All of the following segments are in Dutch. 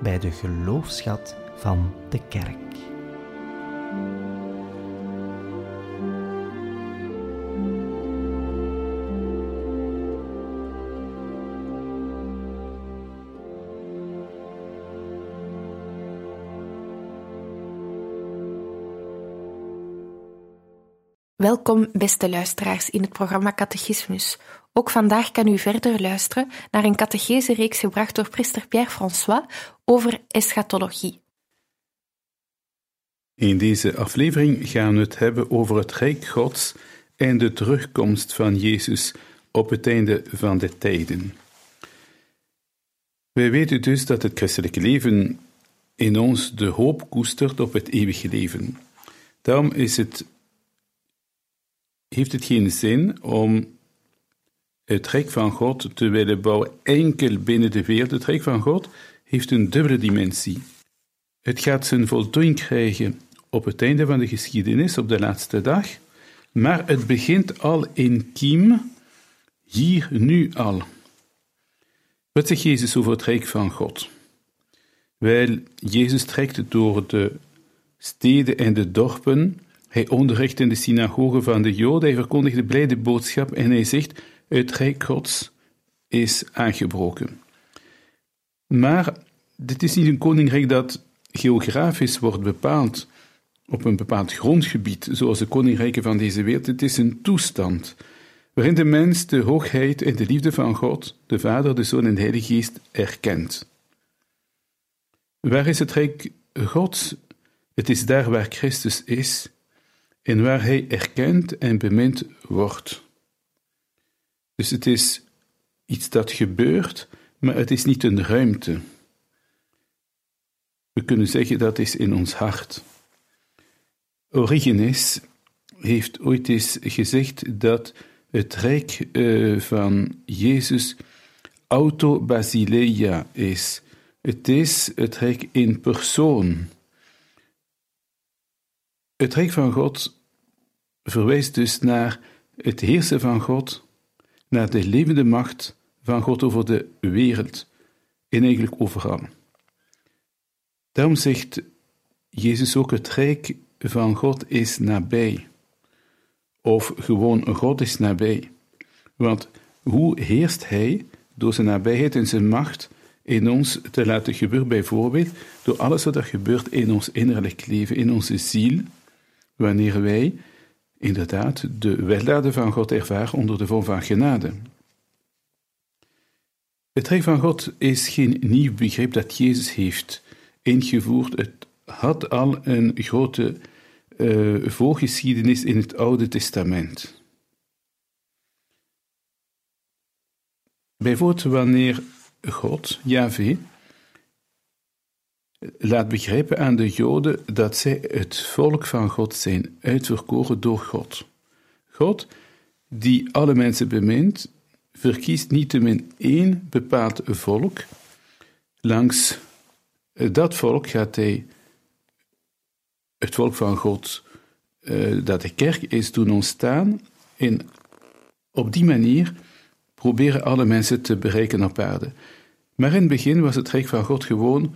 bij de geloofschat van de kerk. Welkom, beste luisteraars, in het programma Catechismus. Ook vandaag kan u verder luisteren naar een catechese-reeks gebracht door priester Pierre François over eschatologie. In deze aflevering gaan we het hebben over het Rijk Gods en de terugkomst van Jezus op het einde van de tijden. Wij weten dus dat het christelijke leven in ons de hoop koestert op het eeuwige leven. Daarom is het heeft het geen zin om het Rijk van God te willen bouwen enkel binnen de wereld. Het Rijk van God heeft een dubbele dimensie. Het gaat zijn voltooiing krijgen op het einde van de geschiedenis, op de laatste dag, maar het begint al in kiem, hier nu al. Wat zegt Jezus over het Rijk van God? Wel, Jezus trekt door de steden en de dorpen hij onderricht in de synagoge van de Joden, hij verkondigt de blijde boodschap en hij zegt: Het Rijk Gods is aangebroken. Maar dit is niet een koninkrijk dat geografisch wordt bepaald op een bepaald grondgebied, zoals de koninkrijken van deze wereld. Het is een toestand waarin de mens de hoogheid en de liefde van God, de Vader, de Zoon en de Heilige Geest erkent. Waar is het Rijk Gods? Het is daar waar Christus is en waar hij erkend en bemind wordt. Dus het is iets dat gebeurt, maar het is niet een ruimte. We kunnen zeggen dat is in ons hart. Origenes heeft ooit eens gezegd dat het rijk uh, van Jezus auto-basileia is. Het is het rijk in persoon. Het rijk van God verwijst dus naar het heersen van God, naar de levende macht van God over de wereld en eigenlijk overal. Daarom zegt Jezus ook: het rijk van God is nabij. Of gewoon God is nabij. Want hoe heerst Hij door zijn nabijheid en zijn macht in ons te laten gebeuren, bijvoorbeeld door alles wat er gebeurt in ons innerlijk leven, in onze ziel, wanneer wij inderdaad de weldaden van God ervaren onder de vorm van genade. Het rijk van God is geen nieuw begrip dat Jezus heeft ingevoerd. Het had al een grote uh, voorgeschiedenis in het Oude Testament. Bijvoorbeeld wanneer God, Yahweh, laat begrijpen aan de Joden dat zij het volk van God zijn, uitverkoren door God. God, die alle mensen bemint, verkiest niettemin één bepaald volk. Langs dat volk gaat hij het volk van God, uh, dat de kerk is, doen ontstaan. En op die manier proberen alle mensen te bereiken op aarde. Maar in het begin was het Rijk van God gewoon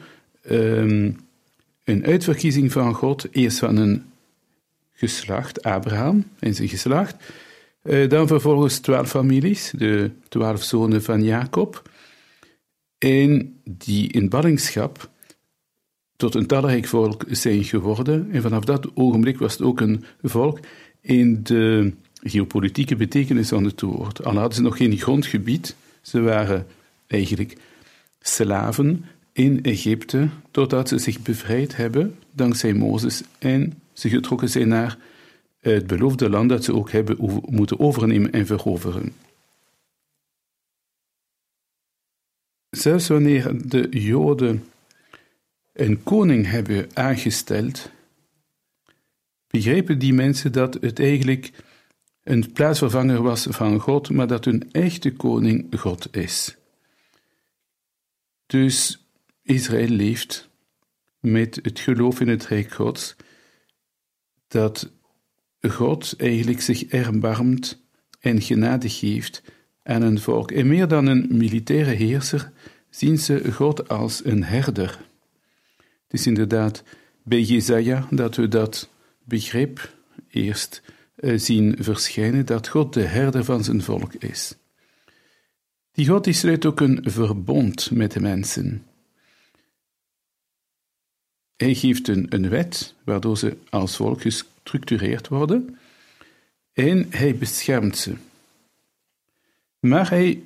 um, een uitverkiezing van God, eerst van een geslacht, Abraham en zijn geslacht, uh, dan vervolgens twaalf families, de twaalf zonen van Jacob, en die in ballingschap tot een talrijk volk zijn geworden. En vanaf dat ogenblik was het ook een volk in de geopolitieke betekenis van het woord. Al hadden ze nog geen grondgebied, ze waren eigenlijk slaven in Egypte, totdat ze zich bevrijd hebben dankzij Mozes en ze getrokken zijn naar het beloofde land dat ze ook hebben moeten overnemen en veroveren. Zelfs wanneer de Joden een koning hebben aangesteld, begrepen die mensen dat het eigenlijk een plaatsvervanger was van God, maar dat hun echte koning God is. Dus Israël leeft met het geloof in het Rijk Gods, dat God eigenlijk zich erbarmt en genade geeft aan een volk. En meer dan een militaire heerser zien ze God als een herder. Het is inderdaad bij Jezaja dat we dat begrip eerst eh, zien verschijnen, dat God de herder van zijn volk is. Die God die sluit ook een verbond met de mensen. Hij geeft een, een wet, waardoor ze als volk gestructureerd worden, en hij beschermt ze. Maar hij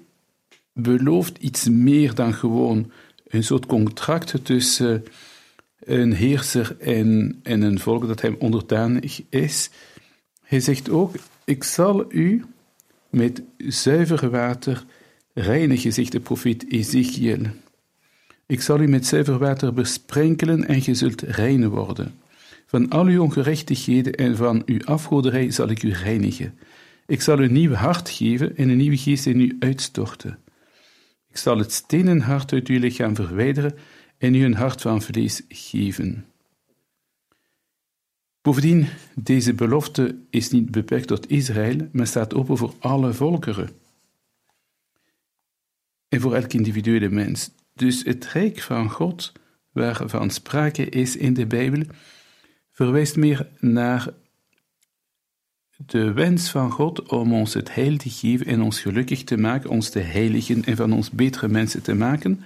belooft iets meer dan gewoon een soort contract tussen een heerser en, en een volk dat hem onderdanig is. Hij zegt ook: Ik zal u met zuiver water reinigen, zegt de profeet Ezekiel. Ik zal u met zuiver water besprenkelen en je zult rein worden. Van al uw ongerechtigheden en van uw afgoderij zal ik u reinigen. Ik zal u een nieuw hart geven en een nieuwe geest in u uitstorten. Ik zal het stenen hart uit uw lichaam verwijderen en u een hart van vlees geven. Bovendien, deze belofte is niet beperkt tot Israël, maar staat open voor alle volkeren. En voor elk individuele mens. Dus het rijk van God, waarvan sprake is in de Bijbel, verwijst meer naar de wens van God om ons het heil te geven en ons gelukkig te maken, ons te heiligen en van ons betere mensen te maken.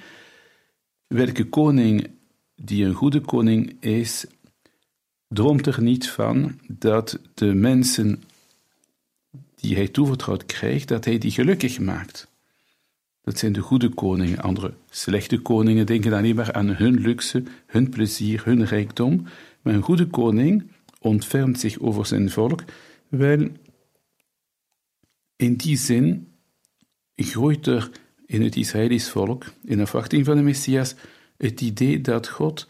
Welke koning die een goede koning is, droomt er niet van dat de mensen die hij toevertrouwd krijgt, dat hij die gelukkig maakt. Dat zijn de goede koningen. Andere slechte koningen denken alleen maar aan hun luxe, hun plezier, hun rijkdom. Maar een goede koning ontfermt zich over zijn volk. Wel, in die zin groeit er in het Israëlisch volk, in afwachting van de Messias, het idee dat God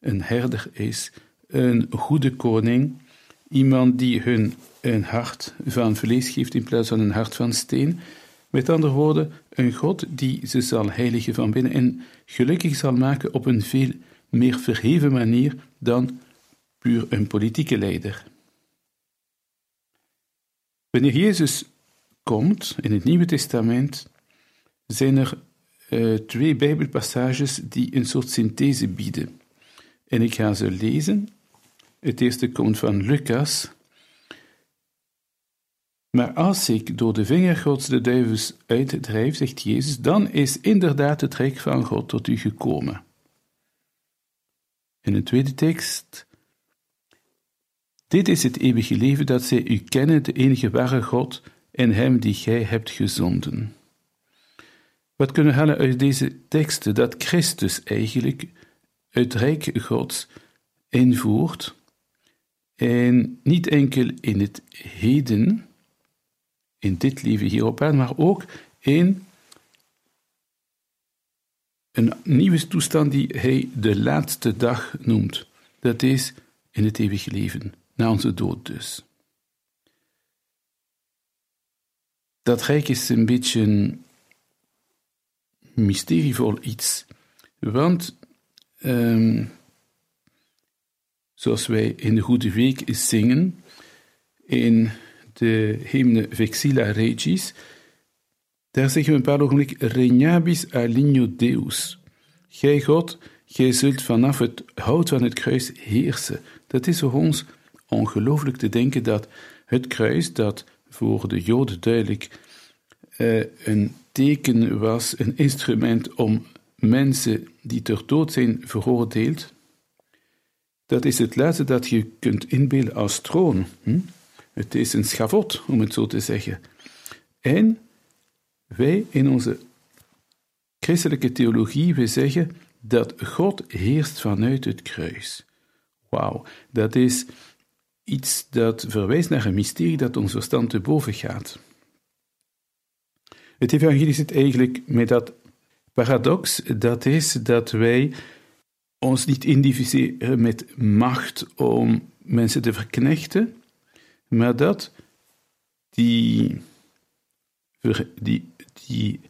een herder is, een goede koning, iemand die hun een hart van vlees geeft in plaats van een hart van steen. Met andere woorden, een God die ze zal heiligen van binnen en gelukkig zal maken op een veel meer verheven manier dan puur een politieke leider. Wanneer Jezus komt in het Nieuwe Testament, zijn er uh, twee Bijbelpassages die een soort synthese bieden. En ik ga ze lezen. Het eerste komt van Lucas. Maar als ik door de vingergods de duivels uitdrijf, zegt Jezus, dan is inderdaad het rijk van God tot u gekomen. In een tweede tekst. Dit is het eeuwige leven dat zij u kennen, de enige ware God, en hem die gij hebt gezonden. Wat kunnen we halen uit deze teksten? Dat Christus eigenlijk het rijk Gods invoert en niet enkel in het heden, in dit leven hier op maar ook in een nieuwe toestand die hij de laatste dag noemt. Dat is in het eeuwige leven, na onze dood dus. Dat rijk is een beetje een mysterievol iets, want um, zoals wij in de Goede Week zingen, in de hymne Vexilla Regis, daar zeggen we een paar ogenblik, Regnabis aligno Deus. Gij God, gij zult vanaf het hout van het kruis heersen. Dat is voor ons ongelooflijk te denken dat het kruis, dat voor de Joden duidelijk uh, een teken was, een instrument om mensen die ter dood zijn veroordeeld, dat is het laatste dat je kunt inbeelden als troon. Hm? Het is een schavot, om het zo te zeggen. En wij in onze christelijke theologie, we zeggen dat God heerst vanuit het kruis. Wauw, dat is iets dat verwijst naar een mysterie dat ons verstand te boven gaat. Het evangelie zit eigenlijk met dat paradox, dat is dat wij ons niet identificeren met macht om mensen te verknechten, maar dat die, die, die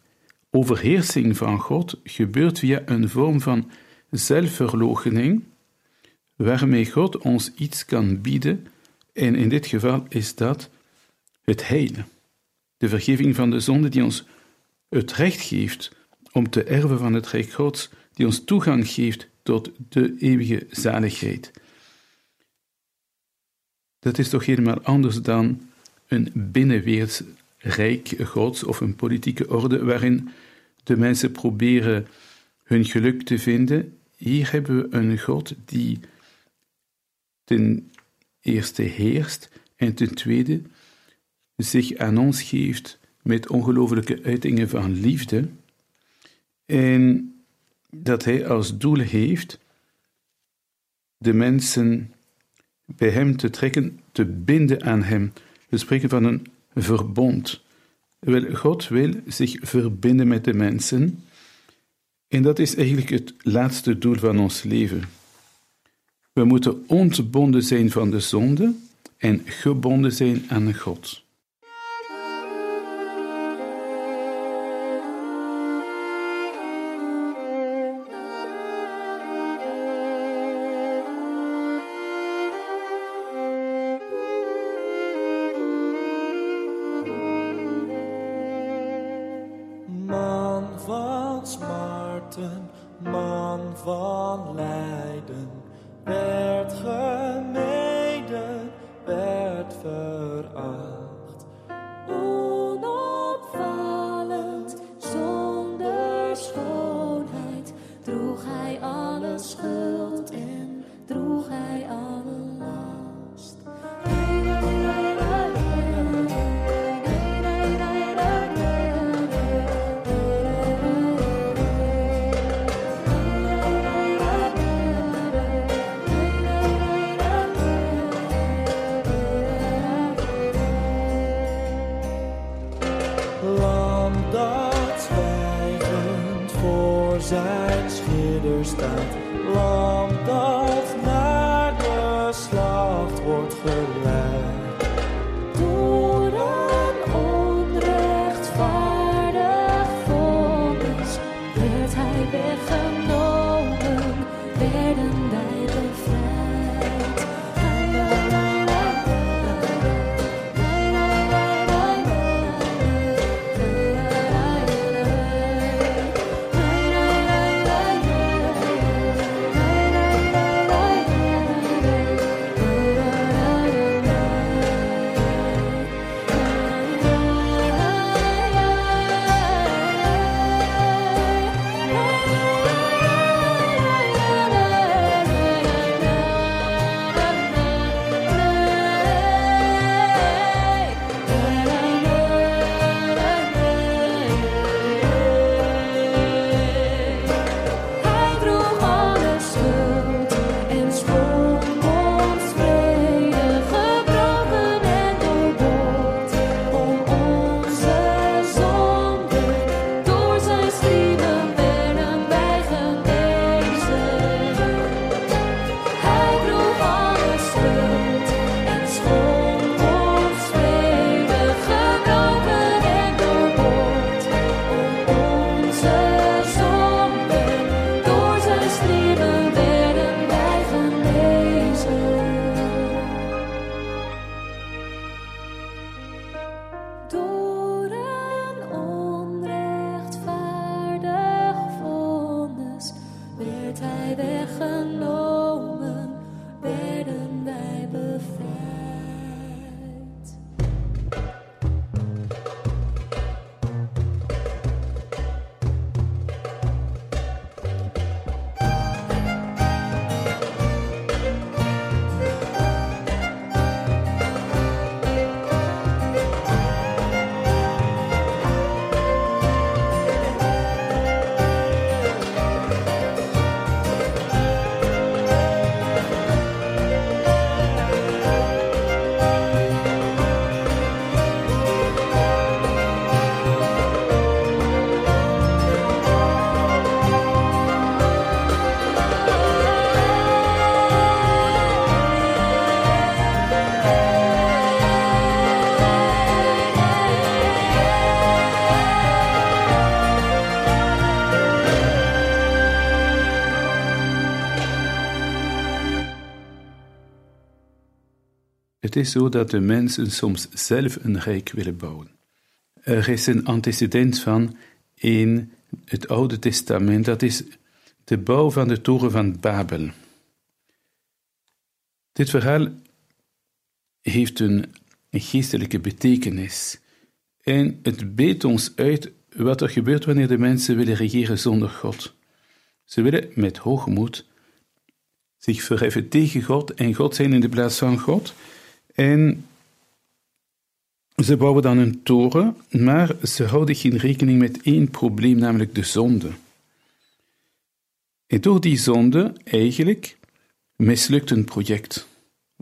overheersing van God gebeurt via een vorm van zelfverloochening, waarmee God ons iets kan bieden, en in dit geval is dat het heil, de vergeving van de zonde die ons het recht geeft om te erven van het Rijk Gods, die ons toegang geeft tot de eeuwige zaligheid. Dat is toch helemaal anders dan een binnenweers rijk Gods of een politieke orde waarin de mensen proberen hun geluk te vinden. Hier hebben we een God die ten eerste heerst en ten tweede zich aan ons geeft met ongelooflijke uitingen van liefde. En dat hij als doel heeft de mensen bij hem te trekken, te binden aan hem. We spreken van een verbond. Wel, God wil zich verbinden met de mensen. En dat is eigenlijk het laatste doel van ons leven. We moeten ontbonden zijn van de zonde en gebonden zijn aan God. van lijden. 我回来。Is zo dat de mensen soms zelf een rijk willen bouwen. Er is een antecedent van in het Oude Testament, dat is de bouw van de toren van Babel. Dit verhaal heeft een, geestelijke betekenis en het beet ons uit wat er gebeurt wanneer de mensen willen regeren zonder God. Ze willen met hoogmoed zich verheffen tegen God en God zijn in de plaats van God. En ze bouwen dan een toren, maar ze houden geen rekening met één probleem, namelijk de zonde. En door die zonde eigenlijk mislukt een project.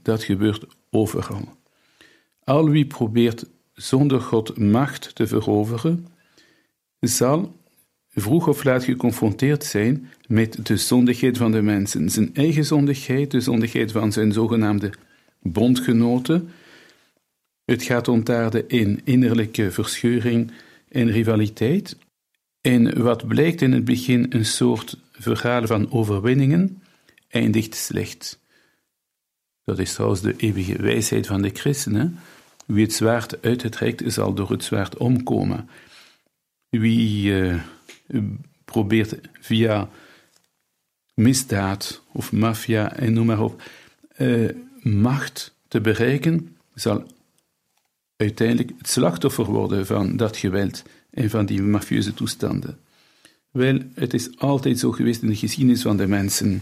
Dat gebeurt overal. Al wie probeert zonder God macht te veroveren, zal vroeg of laat geconfronteerd zijn met de zondigheid van de mensen, zijn eigen zondigheid, de zondigheid van zijn zogenaamde bondgenoten. Het gaat ontaarden in innerlijke verscheuring en rivaliteit. En wat blijkt in het begin een soort verhaal van overwinningen, eindigt slecht. Dat is trouwens de eeuwige wijsheid van de christenen. Wie het zwaard uittrekt, zal door het zwaard omkomen. Wie uh, probeert via misdaad of maffia en noem maar op, uh, macht te bereiken, zal uiteindelijk het slachtoffer worden van dat geweld en van die mafieuze toestanden. Wel, het is altijd zo geweest in de geschiedenis van de mensen.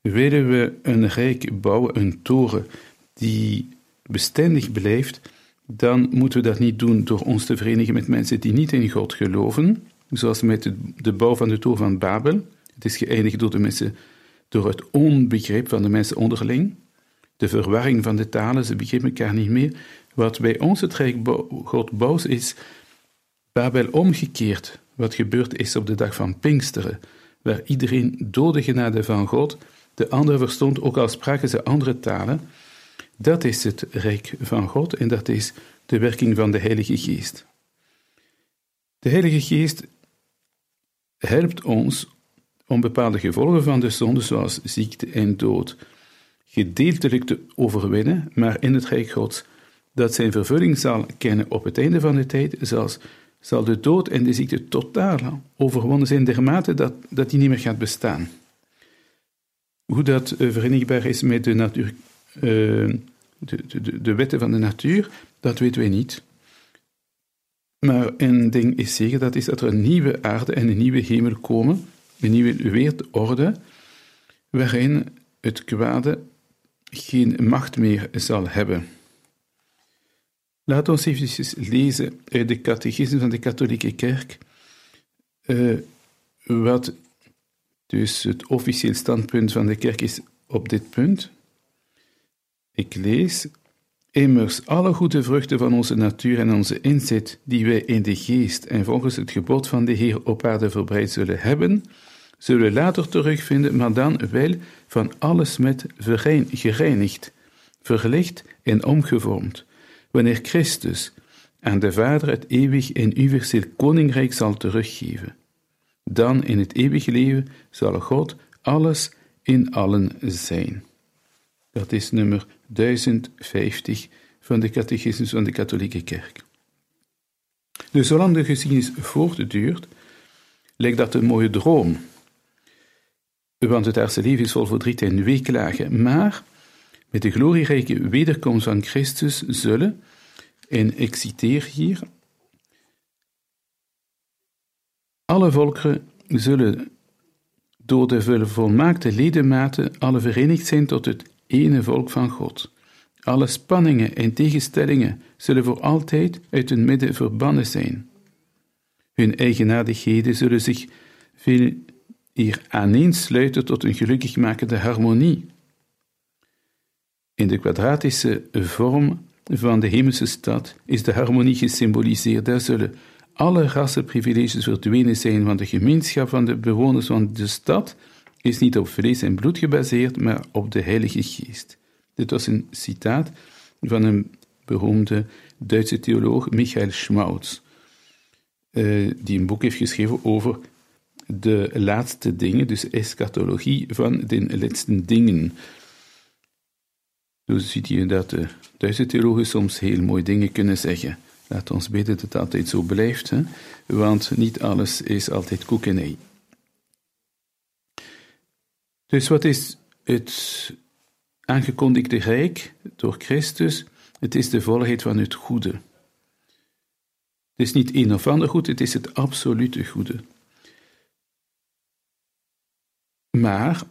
Willen we een rijk bouwen, een toren die bestendig blijft, dan moeten we dat niet doen door ons te verenigen met mensen die niet in God geloven, zoals met de bouw van de toren van Babel. Het is geëindigd door de mensen, door het onbegrip van de mensen onderling, de verwarring van de talen, ze begrijpen elkaar niet meer. Wat bij ons het Rijk God bouwt is Babel omgekeerd, wat gebeurd is op de dag van Pinksteren, waar iedereen door de genade van God de andere verstond, ook al spraken ze andere talen. Dat is het Rijk van God en dat is de werking van de Heilige Geest. De Heilige Geest helpt ons om bepaalde gevolgen van de zonde, zoals ziekte en dood, gedeeltelijk te overwinnen, maar in het Rijk Gods dat zijn vervulling zal kennen op het einde van de tijd, zal de dood en de ziekte totaal overwonnen zijn, dermate dat, dat die niet meer gaat bestaan. Hoe dat uh, verenigbaar is met de, natuur, uh, de, de, de wetten van de natuur, dat weten wij niet. Maar een ding is zeker, dat is dat er een nieuwe aarde en een nieuwe hemel komen, een nieuwe wereldorde, waarin het kwade geen macht meer zal hebben. Laat ons even lezen uit de catechisme van de katholieke kerk, uh, wat dus het officieel standpunt van de kerk is op dit punt. Ik lees, immers alle goede vruchten van onze natuur en onze inzet, die wij in de geest en volgens het gebod van de Heer op aarde verbreid zullen hebben, zullen we later terugvinden, maar dan wel van alles met gereinigd, verlicht en omgevormd wanneer Christus aan de Vader het eeuwig en universeel koninkrijk zal teruggeven. Dan in het eeuwige leven zal God alles in allen zijn. Dat is nummer 1050 van de Catechismus van de Katholieke Kerk. Dus zolang de geschiedenis voortduurt, lijkt dat een mooie droom. Want het aardse vol verdriet en weeklagen, maar met de glorierijke wederkomst van Christus zullen, en ik citeer hier, alle volkeren zullen door de volmaakte ledematen alle verenigd zijn tot het ene volk van God. Alle spanningen en tegenstellingen zullen voor altijd uit hun midden verbannen zijn. Hun eigenaardigheden zullen zich veel eer aaneensluiten tot een gelukkig makende harmonie. In de kwadratische vorm van de hemelse stad is de harmonie gesymboliseerd. Daar zullen alle rassenprivileges verdwenen zijn, want de gemeenschap van de bewoners van de stad is niet op vlees en bloed gebaseerd, maar op de Heilige Geest. Dit was een citaat van een beroemde Duitse theoloog Michael Schmautz, uh, die een boek heeft geschreven over de laatste dingen, dus eschatologie van de laatste dingen. Zo ziet je dat de Duitse theologen soms heel mooie dingen kunnen zeggen. Laat ons bidden dat het altijd zo blijft, hè? want niet alles is altijd koek en ei. Dus wat is het aangekondigde rijk door Christus? Het is de volheid van het goede. Het is niet een of ander goed, het is het absolute goede. Maar,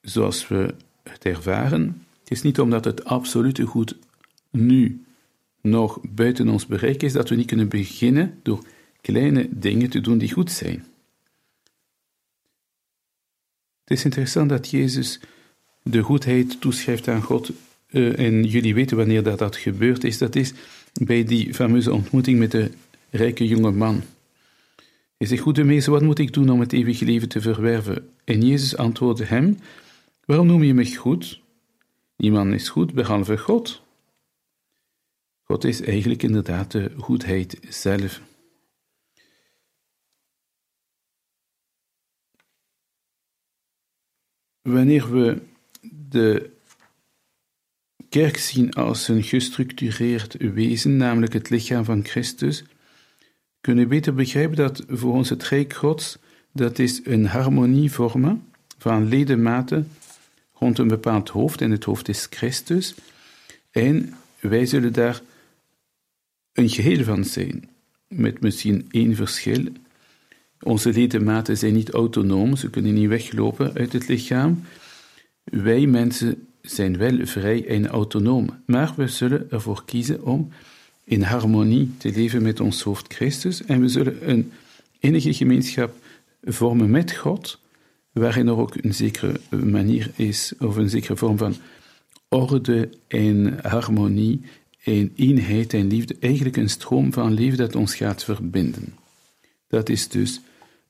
zoals we het ervaren, is niet omdat het absolute goed nu nog buiten ons bereik is, dat we niet kunnen beginnen door kleine dingen te doen die goed zijn. Het is interessant dat Jezus de goedheid toeschrijft aan God. Uh, en jullie weten wanneer dat, dat gebeurd is. Dat is bij die fameuze ontmoeting met de rijke jonge man. Hij zegt, goede meester, wat moet ik doen om het eeuwige leven te verwerven? En Jezus antwoordde hem, waarom noem je me goed? Niemand is goed behalve God. God is eigenlijk inderdaad de goedheid zelf. Wanneer we de kerk zien als een gestructureerd wezen, namelijk het lichaam van Christus, kunnen beter begrijpen dat voor ons het Rijk Gods, dat is een harmonie vormen van ledematen rond een bepaald hoofd, en het hoofd is Christus, en wij zullen daar een geheel van zijn, met misschien één verschil. Onze ledematen zijn niet autonoom, ze kunnen niet weglopen uit het lichaam. Wij mensen zijn wel vrij en autonoom, maar we zullen ervoor kiezen om in harmonie te leven met ons hoofd Christus en we zullen een enige gemeenschap vormen met God, waarin er ook een zekere manier is, of een zekere vorm van orde en harmonie en eenheid en liefde, eigenlijk een stroom van liefde dat ons gaat verbinden. Dat is dus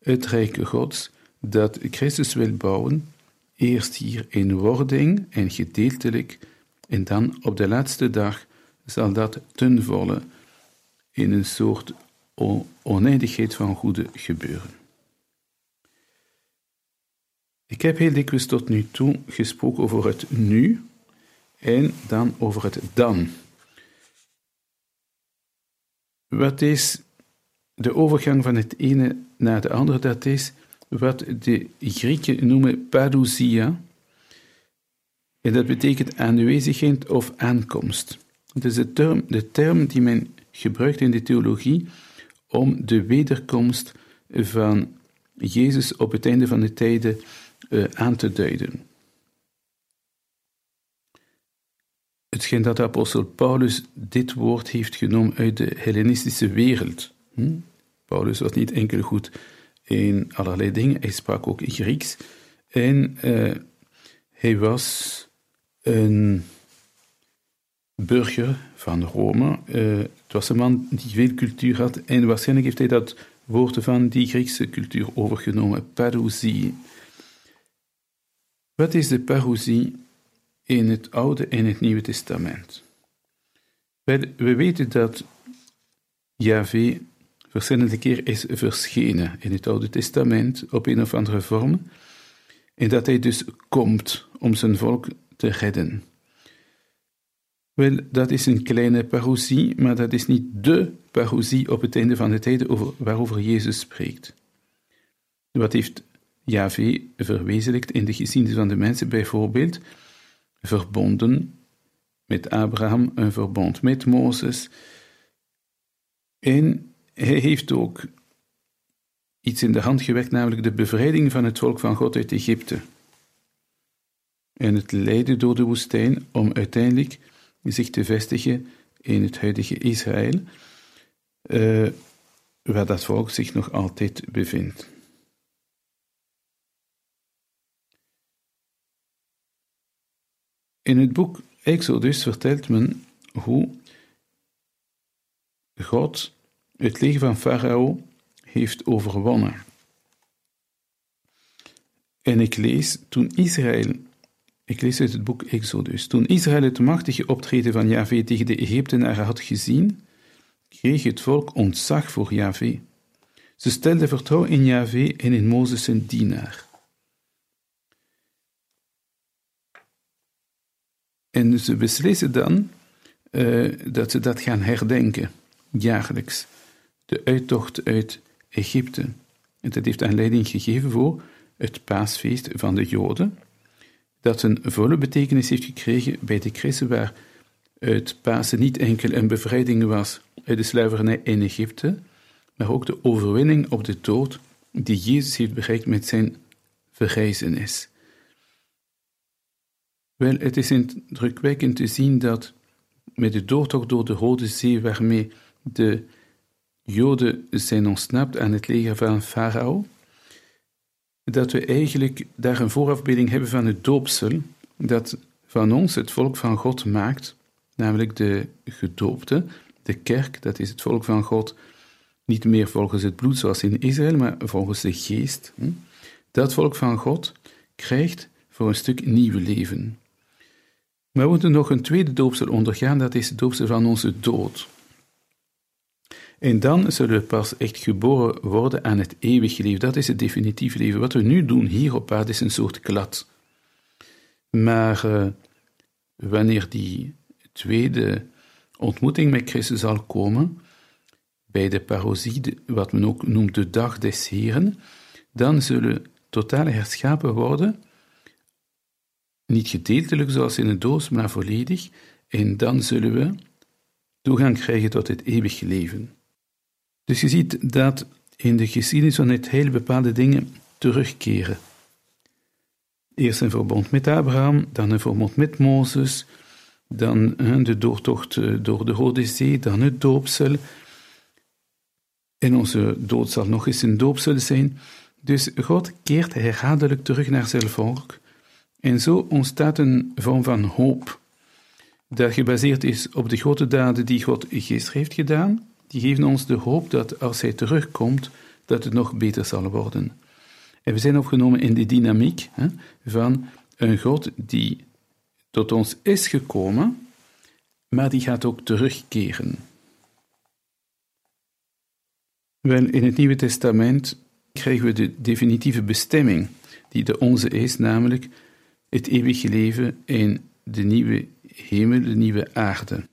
het rijke Gods dat Christus wil bouwen, eerst hier in wording en gedeeltelijk, en dan op de laatste dag zal dat ten volle in een soort oneindigheid van goede gebeuren. Ik heb heel dikwijls tot nu toe gesproken over het nu en dan over het dan. Wat is de overgang van het ene naar het andere? Dat is wat de Grieken noemen parousia. En dat betekent aanwezigheid of aankomst. Is de term, de term die men gebruikt in de theologie om de wederkomst van Jezus op het einde van de tijden uh, aan te duiden. Het schijnt dat de apostel Paulus dit woord heeft genomen uit de Hellenistische wereld. Hm? Paulus was niet enkel goed in allerlei dingen, hij sprak ook Grieks en uh, hij was een burger van Rome. Uh, het was een man die veel cultuur had en waarschijnlijk heeft hij dat woord van die Griekse cultuur overgenomen, parousie. Wat is de parousie in het Oude en het Nieuwe Testament? We weten dat Yahweh verschillende keer is verschenen in het Oude Testament op een of andere vorm, en dat hij dus komt om zijn volk te redden. Wel, dat is een kleine parousie, maar dat is niet de parousie op het einde van de tijden over, waarover Jezus spreekt. Wat heeft Yahweh verwezenlijkt in de geschiedenis van de mensen, bijvoorbeeld verbonden met Abraham, een verbond met Mozes. En hij heeft ook iets in de hand gewerkt, namelijk de bevrijding van het volk van God uit Egypte. En het leiden door de woestijn om uiteindelijk zich te vestigen in het huidige Israël, uh, waar dat volk zich nog altijd bevindt. In het boek Exodus vertelt men hoe God het leger van Farao heeft overwonnen. En ik lees, toen Israël ik lees uit het boek Exodus. Toen Israël het machtige optreden van Yahweh tegen de Egyptenaren had gezien, kreeg het volk ontzag voor Yahweh. Ze stelden vertrouwen in Yahweh en in Mozes zijn dienaar. En ze beslissen dan uh, dat ze dat gaan herdenken, jaarlijks. De uittocht uit Egypte. En dat heeft aanleiding gegeven voor het paasfeest van de Joden, dat een volle betekenis heeft gekregen bij de christen, waar het Pasen niet enkel een bevrijding was uit de slavernij in Egypte, maar ook de overwinning op de dood die Jezus heeft bereikt met zijn verrijzenis. Wel, het is indrukwekkend te zien dat met de doortocht door de Rode Zee, waarmee de Joden zijn ontsnapt aan het leger van Farao, dat we eigenlijk daar een voorafbeelding hebben van het doopsel, dat van ons het volk van God maakt, namelijk de gedoopte, de kerk, dat is het volk van God, niet meer volgens het bloed zoals in Israël, maar volgens de geest. Dat volk van God krijgt voor een stuk nieuw leven. Maar we moeten nog een tweede doopsel ondergaan, dat is het doopsel van onze dood. En dan zullen we pas echt geboren worden aan het eeuwige leven. Dat is het definitieve leven. Wat we nu doen hier op aarde is een soort klad. Maar uh, wanneer die tweede ontmoeting met Christus zal komen, bij de parosie, wat men ook noemt de dag des Heren, dan zullen totaal herschapen worden, niet gedeeltelijk zoals in een doos, maar volledig, en dan zullen we toegang krijgen tot het eeuwige leven. Dus je ziet dat in de geschiedenis van het heil bepaalde dingen terugkeren. Eerst een verbond met Abraham, dan een verbond met Mozes, dan de doortocht eh, door de Rode Zee, dan het doopsel. En onze dood zal nog eens een doopsel zijn. Dus God keert herhaaldelijk terug naar zijn volk. En zo ontstaat een vorm van hoop, dat gebaseerd is op de grote daden die God gisteren heeft gedaan. Die geven ons de hoop dat als Hij terugkomt, dat het nog beter zal worden. En we zijn opgenomen in de dynamiek hè, van een God die tot ons is gekomen, maar die gaat ook terugkeren. Wel, in het Nieuwe Testament krijgen we de definitieve bestemming die de onze is, namelijk het eeuwige leven in de nieuwe hemel, de nieuwe aarde.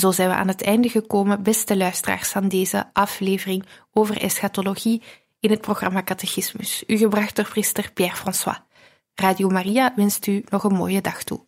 Zo zijn we aan het einde gekomen, beste luisteraars, van deze aflevering over eschatologie in het programma Catechismus, u gebracht door priester Pierre François. Radio Maria wenst u nog een mooie dag toe.